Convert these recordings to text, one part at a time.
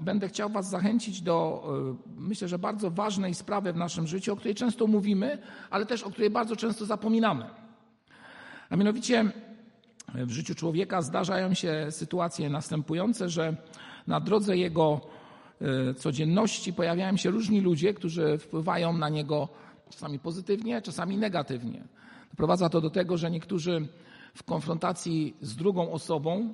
będę chciał Was zachęcić do, e, myślę, że bardzo ważnej sprawy w naszym życiu, o której często mówimy, ale też o której bardzo często zapominamy. A mianowicie w życiu człowieka zdarzają się sytuacje następujące, że na drodze jego e, codzienności pojawiają się różni ludzie, którzy wpływają na niego czasami pozytywnie, czasami negatywnie. Doprowadza to do tego, że niektórzy w konfrontacji z drugą osobą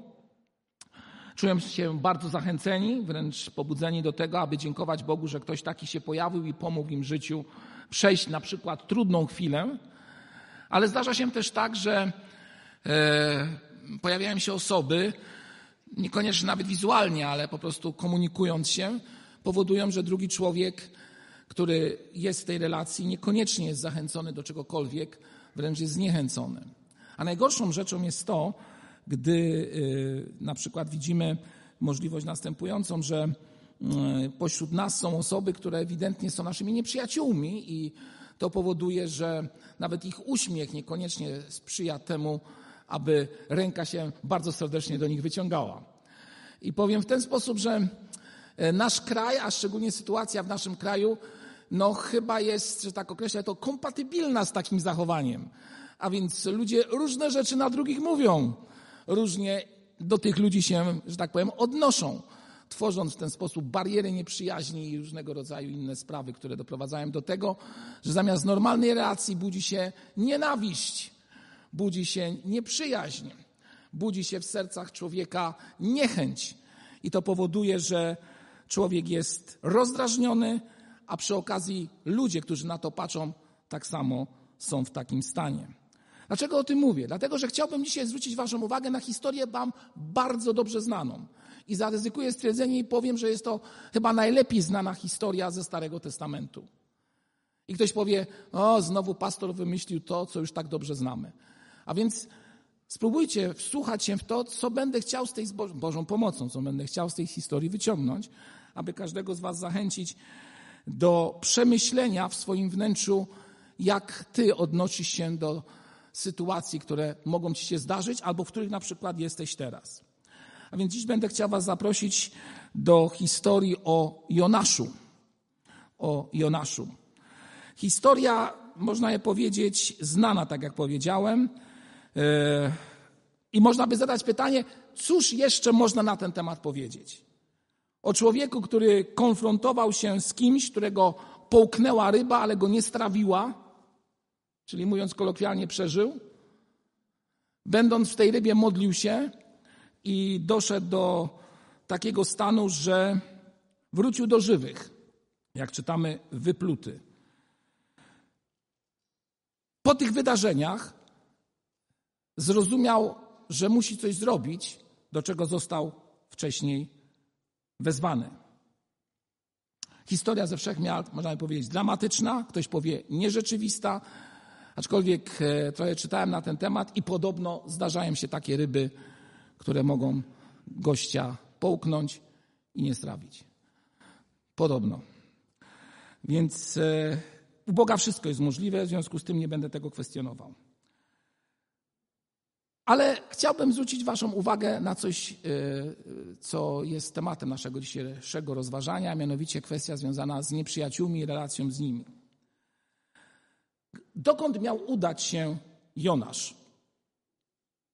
czują się bardzo zachęceni, wręcz pobudzeni do tego, aby dziękować Bogu, że ktoś taki się pojawił i pomógł im w życiu przejść na przykład trudną chwilę. Ale zdarza się też tak, że e, pojawiają się osoby, niekoniecznie nawet wizualnie, ale po prostu komunikując się, powodują, że drugi człowiek, który jest w tej relacji, niekoniecznie jest zachęcony do czegokolwiek, wręcz jest zniechęcony. A najgorszą rzeczą jest to, gdy y, na przykład widzimy możliwość następującą, że y, pośród nas są osoby, które ewidentnie są naszymi nieprzyjaciółmi i to powoduje, że nawet ich uśmiech niekoniecznie sprzyja temu, aby ręka się bardzo serdecznie do nich wyciągała. I powiem w ten sposób, że y, nasz kraj, a szczególnie sytuacja w naszym kraju, no chyba jest, że tak określę to, kompatybilna z takim zachowaniem. A więc ludzie różne rzeczy na drugich mówią, różnie do tych ludzi się, że tak powiem, odnoszą, tworząc w ten sposób bariery nieprzyjaźni i różnego rodzaju inne sprawy, które doprowadzają do tego, że zamiast normalnej relacji budzi się nienawiść, budzi się nieprzyjaźń, budzi się w sercach człowieka niechęć. I to powoduje, że człowiek jest rozdrażniony, a przy okazji ludzie, którzy na to patrzą, tak samo są w takim stanie. Dlaczego o tym mówię? Dlatego, że chciałbym dzisiaj zwrócić Waszą uwagę na historię Wam bardzo dobrze znaną. I zaryzykuję stwierdzenie i powiem, że jest to chyba najlepiej znana historia ze Starego Testamentu. I ktoś powie, o, znowu pastor wymyślił to, co już tak dobrze znamy. A więc spróbujcie wsłuchać się w to, co będę chciał z tej Bożą pomocą, co będę chciał z tej historii wyciągnąć, aby każdego z Was zachęcić do przemyślenia w swoim wnętrzu, jak Ty odnosisz się do sytuacji, które mogą Ci się zdarzyć, albo w których na przykład jesteś teraz. A więc dziś będę chciał Was zaprosić do historii o Jonaszu. O Jonaszu. Historia, można je powiedzieć, znana, tak jak powiedziałem. E, I można by zadać pytanie, cóż jeszcze można na ten temat powiedzieć? O człowieku, który konfrontował się z kimś, którego połknęła ryba, ale go nie strawiła, czyli mówiąc kolokwialnie, przeżył. Będąc w tej rybie, modlił się i doszedł do takiego stanu, że wrócił do żywych, jak czytamy, wypluty. Po tych wydarzeniach zrozumiał, że musi coś zrobić, do czego został wcześniej wezwany. Historia ze wszechmiar, można by powiedzieć, dramatyczna, ktoś powie nierzeczywista, Aczkolwiek e, trochę czytałem na ten temat i podobno zdarzają się takie ryby, które mogą gościa połknąć i nie strawić. Podobno. Więc e, u Boga wszystko jest możliwe, w związku z tym nie będę tego kwestionował. Ale chciałbym zwrócić Waszą uwagę na coś, e, co jest tematem naszego dzisiejszego rozważania, a mianowicie kwestia związana z nieprzyjaciółmi i relacją z nimi. Dokąd miał udać się Jonasz?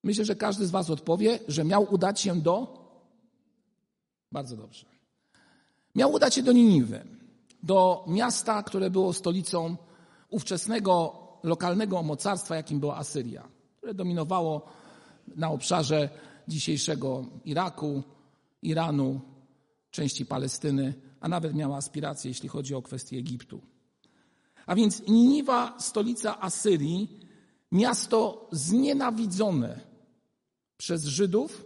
Myślę, że każdy z Was odpowie, że miał udać się do. Bardzo dobrze. Miał udać się do Niniwy, do miasta, które było stolicą ówczesnego lokalnego mocarstwa, jakim była Asyria, które dominowało na obszarze dzisiejszego Iraku, Iranu, części Palestyny, a nawet miała aspiracje, jeśli chodzi o kwestię Egiptu. A więc Niniwa, stolica Asyrii, miasto znienawidzone przez Żydów,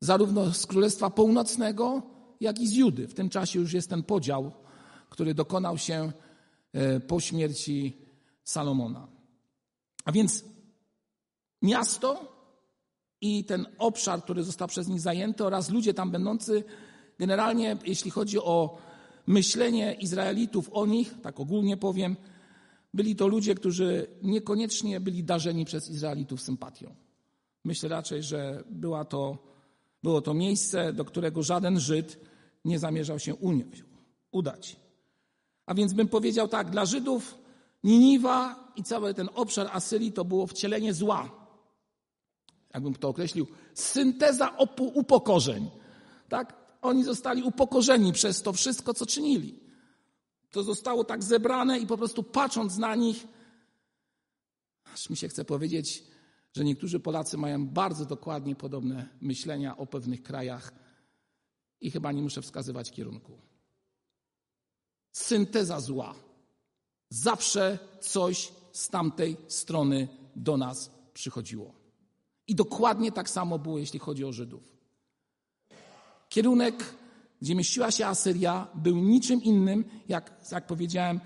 zarówno z Królestwa Północnego, jak i z Judy. W tym czasie już jest ten podział, który dokonał się e, po śmierci Salomona. A więc miasto i ten obszar, który został przez nich zajęty oraz ludzie tam będący, generalnie jeśli chodzi o myślenie Izraelitów o nich, tak ogólnie powiem, byli to ludzie, którzy niekoniecznie byli darzeni przez Izraelitów sympatią. Myślę raczej, że była to, było to miejsce, do którego żaden Żyd nie zamierzał się udać. A więc bym powiedział tak, dla Żydów Niniwa i cały ten obszar Asyrii to było wcielenie zła. Jakbym to określił, synteza upokorzeń. Tak? Oni zostali upokorzeni przez to wszystko, co czynili. To zostało tak zebrane i po prostu patrząc na nich, aż mi się chce powiedzieć, że niektórzy Polacy mają bardzo dokładnie podobne myślenia o pewnych krajach i chyba nie muszę wskazywać kierunku. Synteza zła. Zawsze coś z tamtej strony do nas przychodziło. I dokładnie tak samo było, jeśli chodzi o Żydów. Kierunek, gdzie mieściła się Asyria, był niczym innym, jak, jak powiedziałem,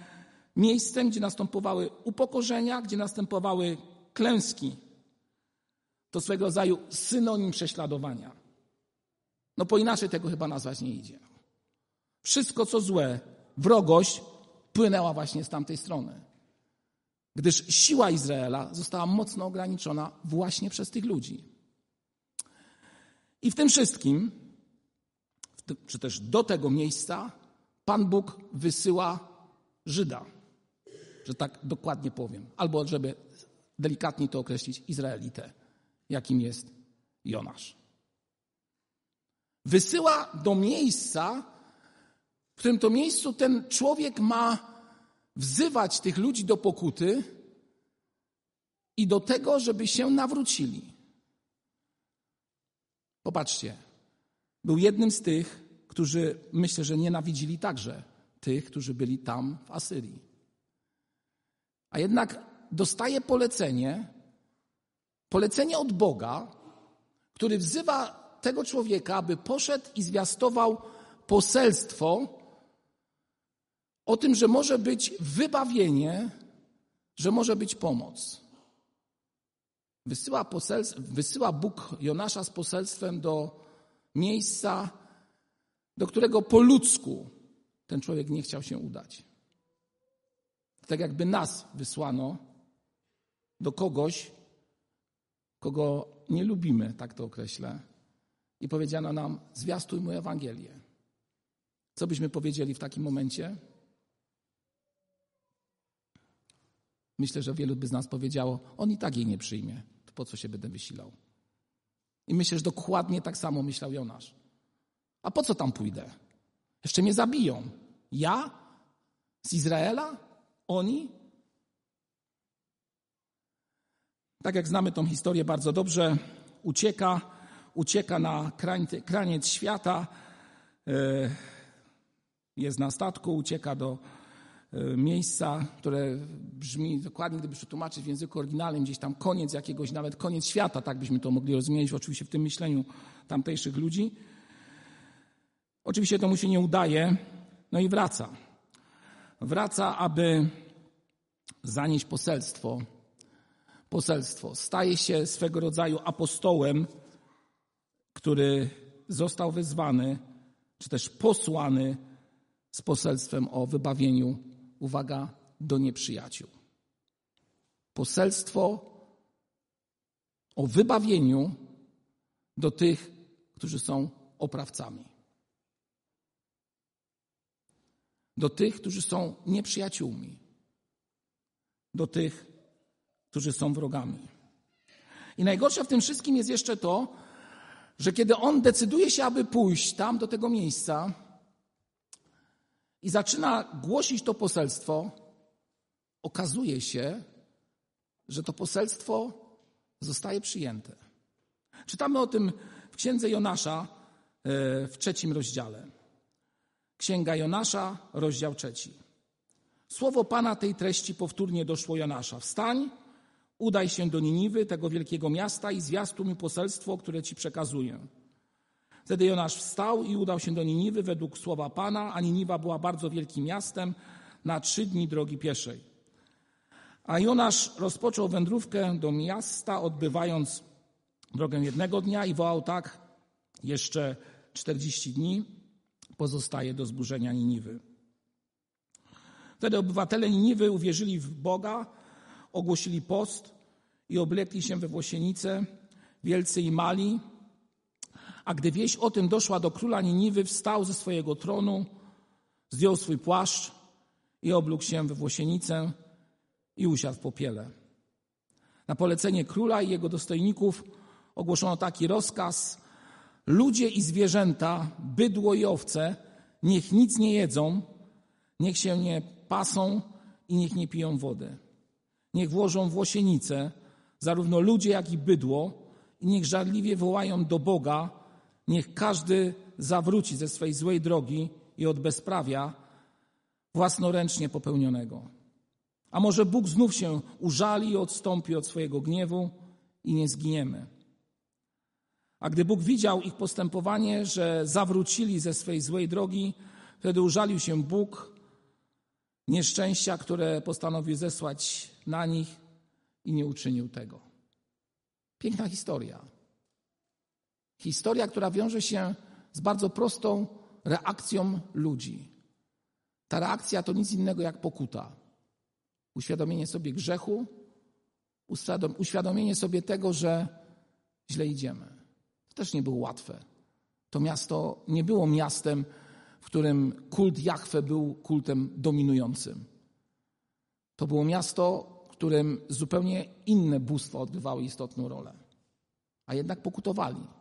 miejscem, gdzie następowały upokorzenia, gdzie następowały klęski. To swego rodzaju synonim prześladowania. No po inaczej tego chyba nazwać nie idzie. Wszystko, co złe, wrogość płynęła właśnie z tamtej strony. Gdyż siła Izraela została mocno ograniczona właśnie przez tych ludzi. I w tym wszystkim, czy też do tego miejsca, Pan Bóg wysyła Żyda, że tak dokładnie powiem, albo żeby delikatnie to określić, Izraelitę, jakim jest Jonasz. Wysyła do miejsca, w którym to miejscu ten człowiek ma wzywać tych ludzi do pokuty i do tego, żeby się nawrócili. Popatrzcie, był jednym z tych, którzy myślę, że nienawidzili także tych, którzy byli tam w Asyrii. A jednak dostaje polecenie, polecenie od Boga, który wzywa tego człowieka, aby poszedł i zwiastował poselstwo o tym, że może być wybawienie, że może być pomoc. Wysyła, wysyła Bóg Jonasza z poselstwem do miejsca, do którego po ludzku ten człowiek nie chciał się udać. Tak jakby nas wysłano do kogoś, kogo nie lubimy, tak to określę, i powiedziano nam: zwiastuj mu Ewangelię. Co byśmy powiedzieli w takim momencie? Myślę, że wielu by z nas powiedziało, on i tak jej nie przyjmie, to po co się będę wysilał? I myślę, że dokładnie tak samo myślał Jonasz. A po co tam pójdę? Jeszcze mnie zabiją. Ja? Z Izraela? Oni? Tak jak znamy tą historię bardzo dobrze, ucieka, ucieka na kraniec świata, e, jest na statku, ucieka do miejsca, które brzmi dokładnie, gdyby przetłumaczyć w języku oryginalnym, gdzieś tam koniec jakiegoś, nawet koniec świata, tak byśmy to mogli rozumieć, oczywiście w tym myśleniu tamtejszych ludzi. Oczywiście to mu się nie udaje, no i wraca. Wraca, aby zanieść poselstwo. Poselstwo. Staje się swego rodzaju apostołem, który został wezwany, czy też posłany z poselstwem o wybawieniu uwaga, do nieprzyjaciół. Poselstwo o wybawieniu do tych, którzy są oprawcami. Do tych, którzy są nieprzyjaciółmi. Do tych, którzy są wrogami. I najgorsze w tym wszystkim jest jeszcze to, że kiedy on decyduje się, aby pójść tam do tego miejsca, i zaczyna głosić to poselstwo, okazuje się, że to poselstwo zostaje przyjęte. Czytamy o tym w księdze Jonasza e, w trzecim rozdziale. Księga Jonasza, rozdział trzeci. Słowo Pana tej treści powtórnie doszło Jonasza. Wstań, udaj się do Niniwy, tego wielkiego miasta i zwiastuj mi poselstwo, które ci przekazuję. Wtedy Jonasz wstał i udał się do Niniwy według słowa Pana, a Niniwa była bardzo wielkim miastem na trzy dni drogi pieszej. A Jonasz rozpoczął wędrówkę do miasta, odbywając drogę jednego dnia i wołał tak, jeszcze czterdzieści dni pozostaje do zburzenia Niniwy. Wtedy obywatele Niniwy uwierzyli w Boga, ogłosili post i oblekli się we włosienice, wielcy i mali, A gdy wieść o tym doszła do króla Niniwy, wstał ze swojego tronu, zdjął swój płaszcz i oblógł się we włosienicę i usiadł w popiele. Na polecenie króla i jego dostojników ogłoszono taki rozkaz: Ludzie i zwierzęta, bydło i owce, niech nic nie jedzą, niech się nie pasą i niech nie piją wody. Niech włożą włosienice, zarówno ludzie, jak i bydło, i niech żarliwie wołają do Boga, niech każdy zawróci ze swej złej drogi i od bezprawia własnoręcznie popełnionego. A może Bóg znów się użali i odstąpi od swojego gniewu i nie zginiemy. A gdy Bóg widział ich postępowanie, że zawrócili ze swej złej drogi, wtedy użalił się Bóg nieszczęścia, które postanowił zesłać na nich i nie uczynił tego. Piękna historia. Historia, która wiąże się z bardzo prostą reakcją ludzi. Ta reakcja to nic innego jak pokuta. Uświadomienie sobie grzechu, uświadomienie sobie tego, że źle idziemy. To też nie było łatwe. To miasto nie było miastem, w którym kult Jahwe był kultem dominującym. To było miasto, w którym zupełnie inne bóstwa odgrywały istotną rolę. A jednak pokutowali.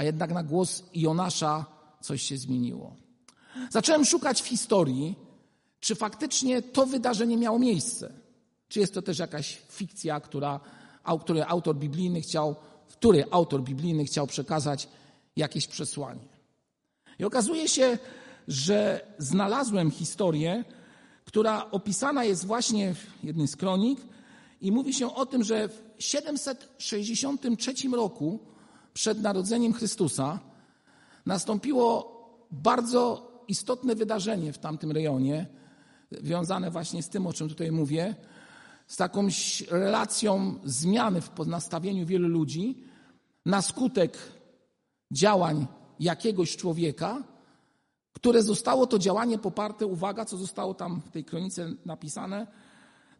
A jednak na głos Jonasza coś się zmieniło. Zacząłem szukać w historii, czy faktycznie to wydarzenie miało miejsce. Czy jest to też jakaś fikcja, która, który autor biblijny chciał, który autor biblijny chciał przekazać jakieś przesłanie. I okazuje się, że znalazłem historię, która opisana jest właśnie w jednym z kronik i mówi się o tym, że w 763 roku przed narodzeniem Chrystusa nastąpiło bardzo istotne wydarzenie w tamtym rejonie, wiązane właśnie z tym, o czym tutaj mówię, z taką relacją zmiany w nastawieniu wielu ludzi na skutek działań jakiegoś człowieka, które zostało to działanie poparte, uwaga, co zostało tam w tej kronice napisane,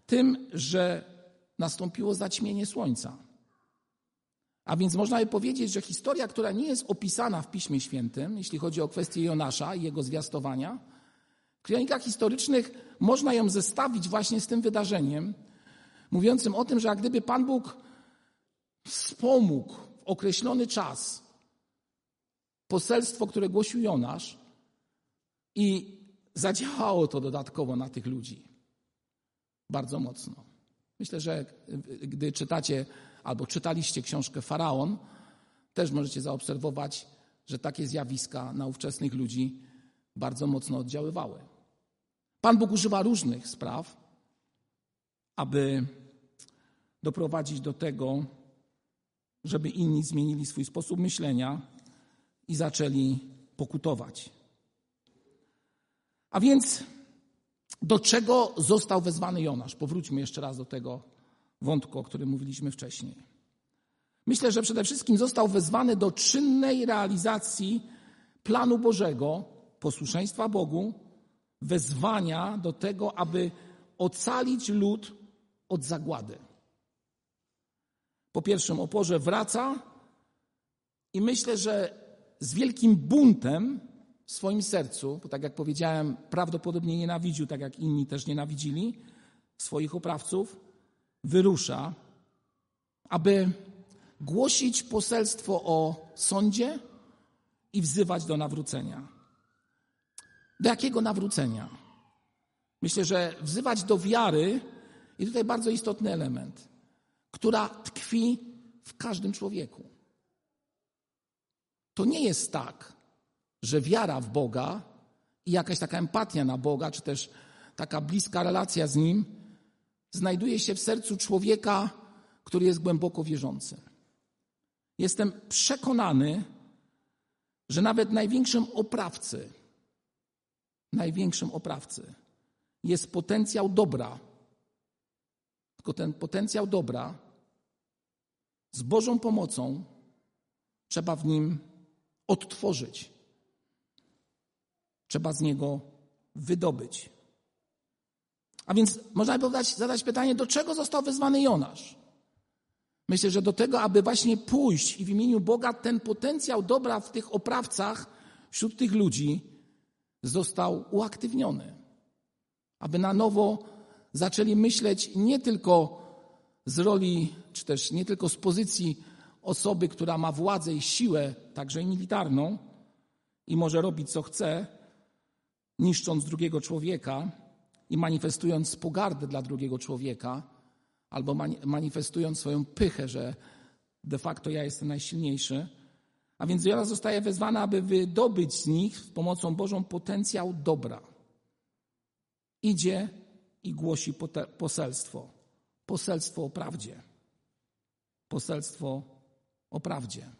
tym, że nastąpiło zaćmienie słońca. A więc można by powiedzieć, że historia, która nie jest opisana w Piśmie Świętym, jeśli chodzi o kwestię Jonasza i jego zwiastowania, w kronikach historycznych można ją zestawić właśnie z tym wydarzeniem, mówiącym o tym, że jak gdyby Pan Bóg wspomógł w określony czas poselstwo, które głosił Jonasz i zadziałało to dodatkowo na tych ludzi. Bardzo mocno. Myślę, że gdy czytacie albo czytaliście książkę Faraon, też możecie zaobserwować, że takie zjawiska na ówczesnych ludzi bardzo mocno oddziaływały. Pan Bóg używa różnych spraw, aby doprowadzić do tego, żeby inni zmienili swój sposób myślenia i zaczęli pokutować. A więc do czego został wezwany Jonasz? Powróćmy jeszcze raz do tego wątku, o którym mówiliśmy wcześniej. Myślę, że przede wszystkim został wezwany do czynnej realizacji planu Bożego, posłuszeństwa Bogu, wezwania do tego, aby ocalić lud od zagłady. Po pierwszym oporze wraca i myślę, że z wielkim buntem w swoim sercu, bo tak jak powiedziałem, prawdopodobnie nienawidził, tak jak inni też nienawidzili swoich oprawców, wyrusza, aby głosić poselstwo o sądzie i wzywać do nawrócenia. Do jakiego nawrócenia? Myślę, że wzywać do wiary, i tutaj bardzo istotny element, która tkwi w każdym człowieku. To nie jest tak, że wiara w Boga i jakaś taka empatia na Boga, czy też taka bliska relacja z Nim, znajduje się w sercu człowieka, który jest głęboko wierzący. Jestem przekonany, że nawet największym oprawcy, największym oprawcy jest potencjał dobra. Tylko ten potencjał dobra z Bożą pomocą trzeba w nim odtworzyć. Trzeba z niego wydobyć. A więc można by zadać pytanie, do czego został wezwany Jonasz? Myślę, że do tego, aby właśnie pójść i w imieniu Boga ten potencjał dobra w tych oprawcach, wśród tych ludzi został uaktywniony. Aby na nowo zaczęli myśleć nie tylko z roli, czy też nie tylko z pozycji osoby, która ma władzę i siłę, także i militarną, i może robić co chce, niszcząc drugiego człowieka i manifestując pogardę dla drugiego człowieka, albo manifestując swoją pychę, że de facto ja jestem najsilniejszy. A więc wiara zostaje wezwana, aby wydobyć z nich z pomocą Bożą potencjał dobra. Idzie i głosi poselstwo. Poselstwo o prawdzie. Poselstwo o prawdzie.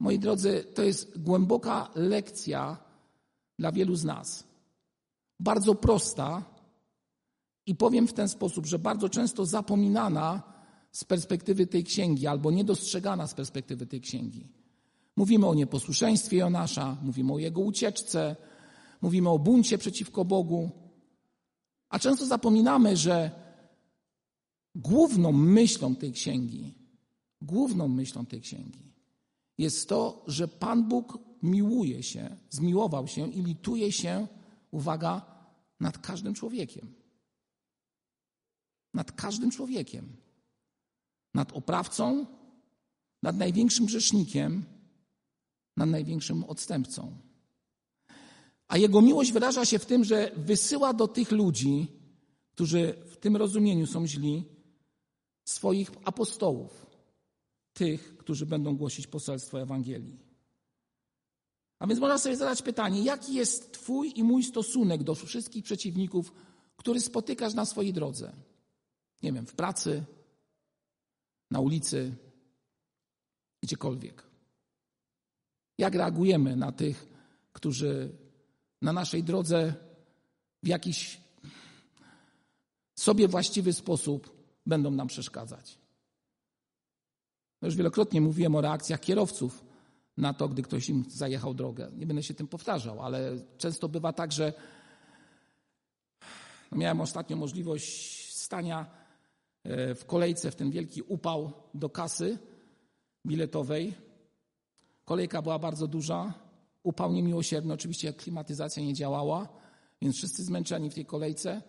Moi drodzy, to jest głęboka lekcja dla wielu z nas. Bardzo prosta i powiem w ten sposób, że bardzo często zapominana z perspektywy tej księgi albo niedostrzegana z perspektywy tej księgi. Mówimy o nieposłuszeństwie Jonasza, mówimy o jego ucieczce, mówimy o buncie przeciwko Bogu, a często zapominamy, że główną myślą tej księgi, główną myślą tej księgi jest to, że Pan Bóg miłuje się, zmiłował się i lituje się, uwaga, nad każdym człowiekiem. Nad każdym człowiekiem. Nad oprawcą, nad największym grzesznikiem, nad największym odstępcą. A Jego miłość wyraża się w tym, że wysyła do tych ludzi, którzy w tym rozumieniu są źli, swoich apostołów, tych, którzy będą głosić poselstwo Ewangelii. A więc można sobie zadać pytanie, jaki jest Twój i mój stosunek do wszystkich przeciwników, który spotykasz na swojej drodze? Nie wiem, w pracy, na ulicy, gdziekolwiek. Jak reagujemy na tych, którzy na naszej drodze w jakiś sobie właściwy sposób będą nam przeszkadzać? Już wielokrotnie mówiłem o reakcjach kierowców na to, gdy ktoś im zajechał drogę. Nie będę się tym powtarzał, ale często bywa tak, że no miałem ostatnio możliwość stania e, w kolejce w ten wielki upał do kasy biletowej. Kolejka była bardzo duża, upał niemiłosierny, oczywiście klimatyzacja nie działała, więc wszyscy zmęczeni w tej kolejce.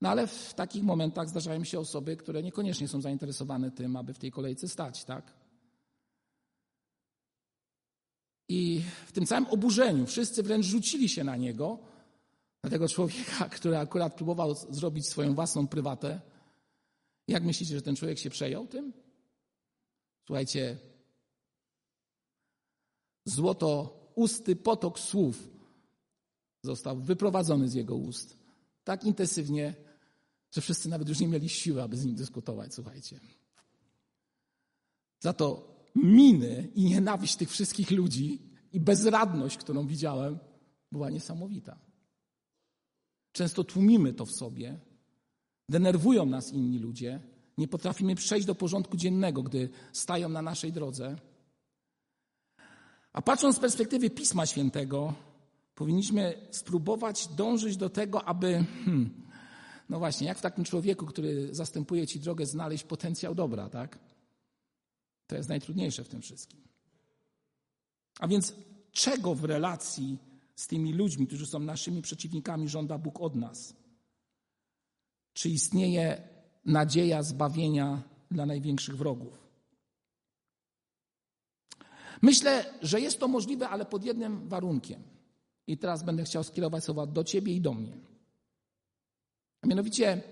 No ale w takich momentach zdarzają się osoby, które niekoniecznie są zainteresowane tym, aby w tej kolejce stać, tak? I w tym całym oburzeniu wszyscy wręcz rzucili się na niego, na tego człowieka, który akurat próbował zrobić swoją własną prywatę. Jak myślicie, że ten człowiek się przejął tym? Słuchajcie, złoto usty potok słów został wyprowadzony z jego ust. Tak intensywnie, że wszyscy nawet już nie mieli siły, aby z nim dyskutować, słuchajcie. Za to miny i nienawiść tych wszystkich ludzi i bezradność, którą widziałem, była niesamowita. Często tłumimy to w sobie, denerwują nas inni ludzie, nie potrafimy przejść do porządku dziennego, gdy stają na naszej drodze. A patrząc z perspektywy Pisma Świętego, powinniśmy spróbować dążyć do tego, aby, hmm, no właśnie, jak w takim człowieku, który zastępuje ci drogę, znaleźć potencjał dobra, tak? To jest najtrudniejsze w tym wszystkim. A więc czego w relacji z tymi ludźmi, którzy są naszymi przeciwnikami, żąda Bóg od nas? Czy istnieje nadzieja zbawienia dla największych wrogów? Myślę, że jest to możliwe, ale pod jednym warunkiem. I teraz będę chciał skierować słowa do Ciebie i do mnie. A mianowicie,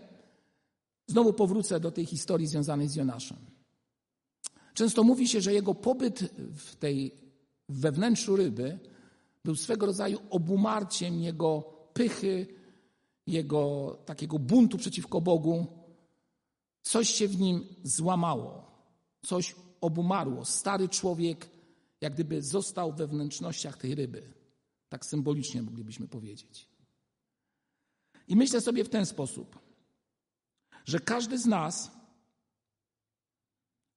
znowu powrócę do tej historii związanej z Jonaszem. Często mówi się, że jego pobyt w tej we wnętrzu ryby był swego rodzaju obumarciem jego pychy, jego takiego buntu przeciwko Bogu. Coś się w nim złamało, coś obumarło. Stary człowiek jak gdyby został we wnętrznościach tej ryby. Tak symbolicznie moglibyśmy powiedzieć. I myślę sobie w ten sposób, że każdy z nas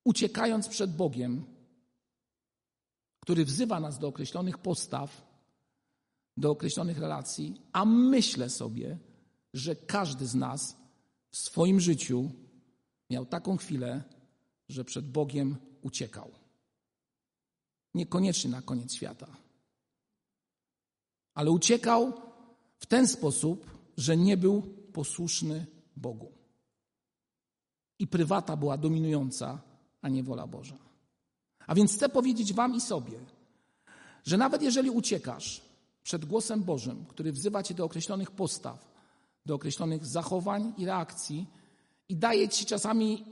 uciekając przed Bogiem, który wzywa nas do określonych postaw, do określonych relacji, a myślę sobie, że każdy z nas w swoim życiu miał taką chwilę, że przed Bogiem uciekał. Niekoniecznie na koniec świata. Ale uciekał w ten sposób, że nie był posłuszny Bogu. I prywata była dominująca, a nie wola Boża. A więc chcę powiedzieć Wam i sobie, że nawet jeżeli uciekasz przed głosem Bożym, który wzywa Cię do określonych postaw, do określonych zachowań i reakcji i daje Ci czasami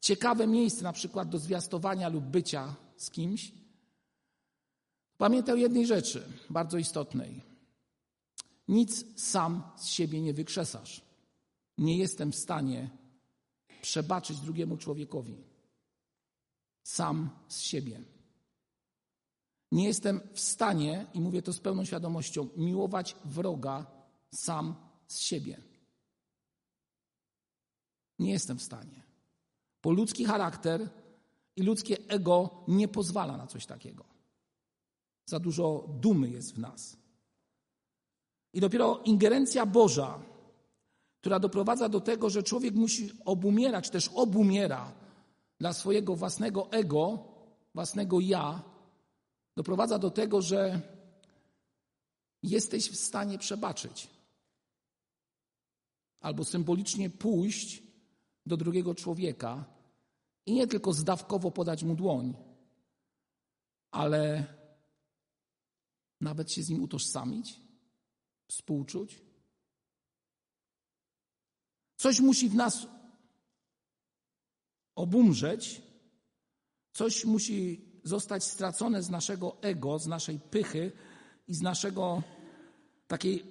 nieciekawe miejsce, na przykład do zwiastowania lub bycia z kimś, pamiętaj o jednej rzeczy, bardzo istotnej. Nic sam z siebie nie wykrzesasz. Nie jestem w stanie przebaczyć drugiemu człowiekowi. Sam z siebie. Nie jestem w stanie, i mówię to z pełną świadomością, miłować wroga sam z siebie. Nie jestem w stanie. Bo ludzki charakter i ludzkie ego nie pozwala na coś takiego. Za dużo dumy jest w nas. I dopiero ingerencja Boża, która doprowadza do tego, że człowiek musi obumierać, też obumiera dla swojego własnego ego, własnego ja, doprowadza do tego, że jesteś w stanie przebaczyć. Albo symbolicznie pójść do drugiego człowieka i nie tylko zdawkowo podać mu dłoń, ale nawet się z nim utożsamić, współczuć. Coś musi w nas obumrzeć, coś musi zostać stracone z naszego ego, z naszej pychy i z naszego takiej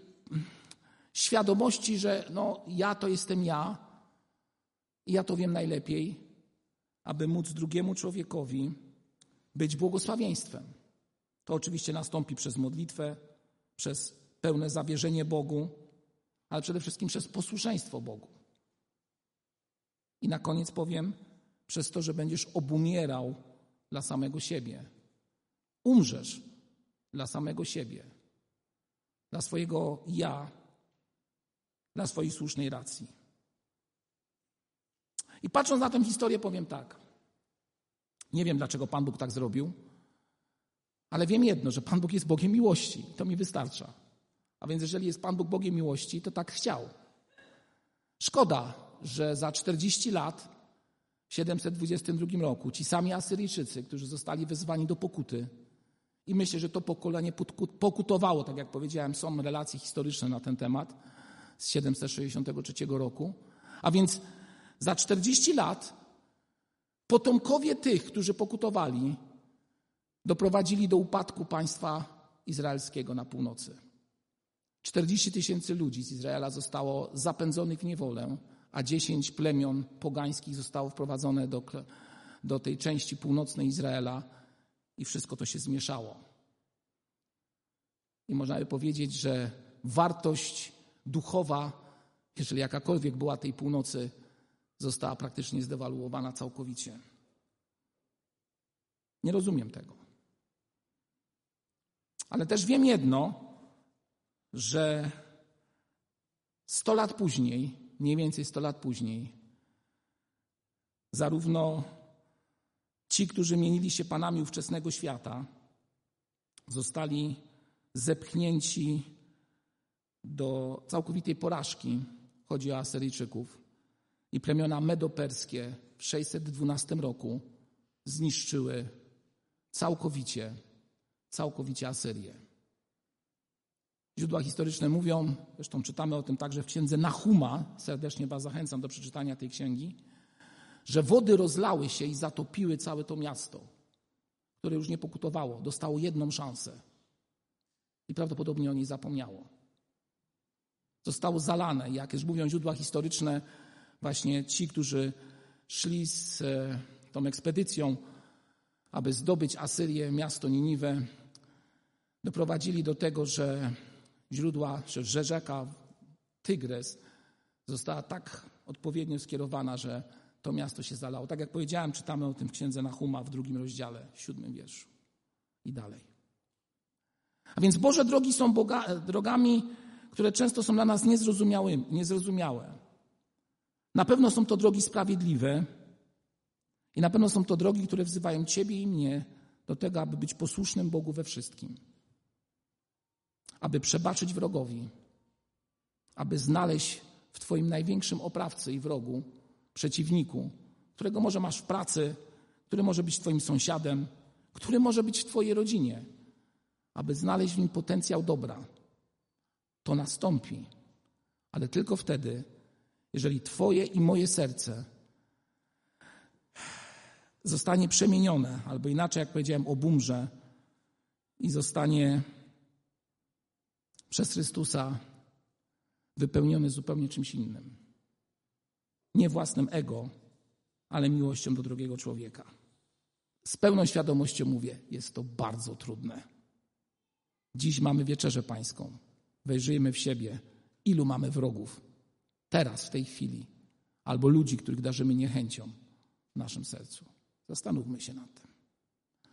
świadomości, że no, ja to jestem ja i ja to wiem najlepiej, aby móc drugiemu człowiekowi być błogosławieństwem. To oczywiście nastąpi przez modlitwę, przez pełne zawierzenie Bogu, ale przede wszystkim przez posłuszeństwo Bogu. I na koniec powiem, przez to, że będziesz obumierał dla samego siebie. Umrzesz dla samego siebie, dla swojego ja, dla swojej słusznej racji. I patrząc na tę historię, powiem tak. Nie wiem, dlaczego Pan Bóg tak zrobił, ale wiem jedno, że Pan Bóg jest Bogiem miłości. To mi wystarcza. A więc, jeżeli jest Pan Bóg Bogiem miłości, to tak chciał. Szkoda, że za 40 lat w 722 roku ci sami Asyryjczycy, którzy zostali wezwani do pokuty, i myślę, że to pokolenie pokutowało, tak jak powiedziałem, są relacje historyczne na ten temat z 763 roku. A więc za 40 lat potomkowie tych, którzy pokutowali, doprowadzili do upadku państwa izraelskiego na północy. 40 tysięcy ludzi z Izraela zostało zapędzonych w niewolę a dziesięć plemion pogańskich zostało wprowadzone do, do tej części północnej Izraela i wszystko to się zmieszało. I można by powiedzieć, że wartość duchowa, jeżeli jakakolwiek była tej północy, została praktycznie zdewaluowana całkowicie. Nie rozumiem tego. Ale też wiem jedno, że sto lat później mniej więcej 100 lat później, zarówno ci, którzy mienili się panami ówczesnego świata, zostali zepchnięci do całkowitej porażki. Chodzi o Asyryjczyków. I plemiona medoperskie w 612 roku zniszczyły całkowicie, całkowicie Asyrię. Źródła historyczne mówią, zresztą czytamy o tym także w księdze Nahuma, serdecznie Was zachęcam do przeczytania tej księgi, że wody rozlały się i zatopiły całe to miasto, które już nie pokutowało, dostało jedną szansę i prawdopodobnie o niej zapomniało. Zostało zalane, jak już mówią źródła historyczne, właśnie ci, którzy szli z e, tą ekspedycją, aby zdobyć Asyrię, miasto Niniwę, doprowadzili do tego, że źródła, że rzeka Tygres została tak odpowiednio skierowana, że to miasto się zalało. Tak jak powiedziałem, czytamy o tym w księdze Nahuma w drugim rozdziale, siódmym wierszu i dalej. A więc Boże drogi są boga, drogami, które często są dla nas niezrozumiałe. Na pewno są to drogi sprawiedliwe, I na pewno są to drogi, które wzywają Ciebie i mnie do tego, aby być posłusznym Bogu we wszystkim, aby przebaczyć wrogowi, aby znaleźć w Twoim największym oprawcy i wrogu, przeciwniku, którego może masz w pracy, który może być Twoim sąsiadem, który może być w Twojej rodzinie, aby znaleźć w nim potencjał dobra. To nastąpi, ale tylko wtedy, jeżeli Twoje i moje serce zostanie przemienione, albo inaczej, jak powiedziałem, obumrze i zostanie przez Chrystusa wypełniony zupełnie czymś innym. Nie własnym ego, ale miłością do drugiego człowieka. Z pełną świadomością mówię, jest to bardzo trudne. Dziś mamy wieczerzę pańską. Wejrzyjmy w siebie. Ilu mamy wrogów? Teraz, w tej chwili. Albo ludzi, których darzymy niechęcią w naszym sercu. Zastanówmy się nad tym.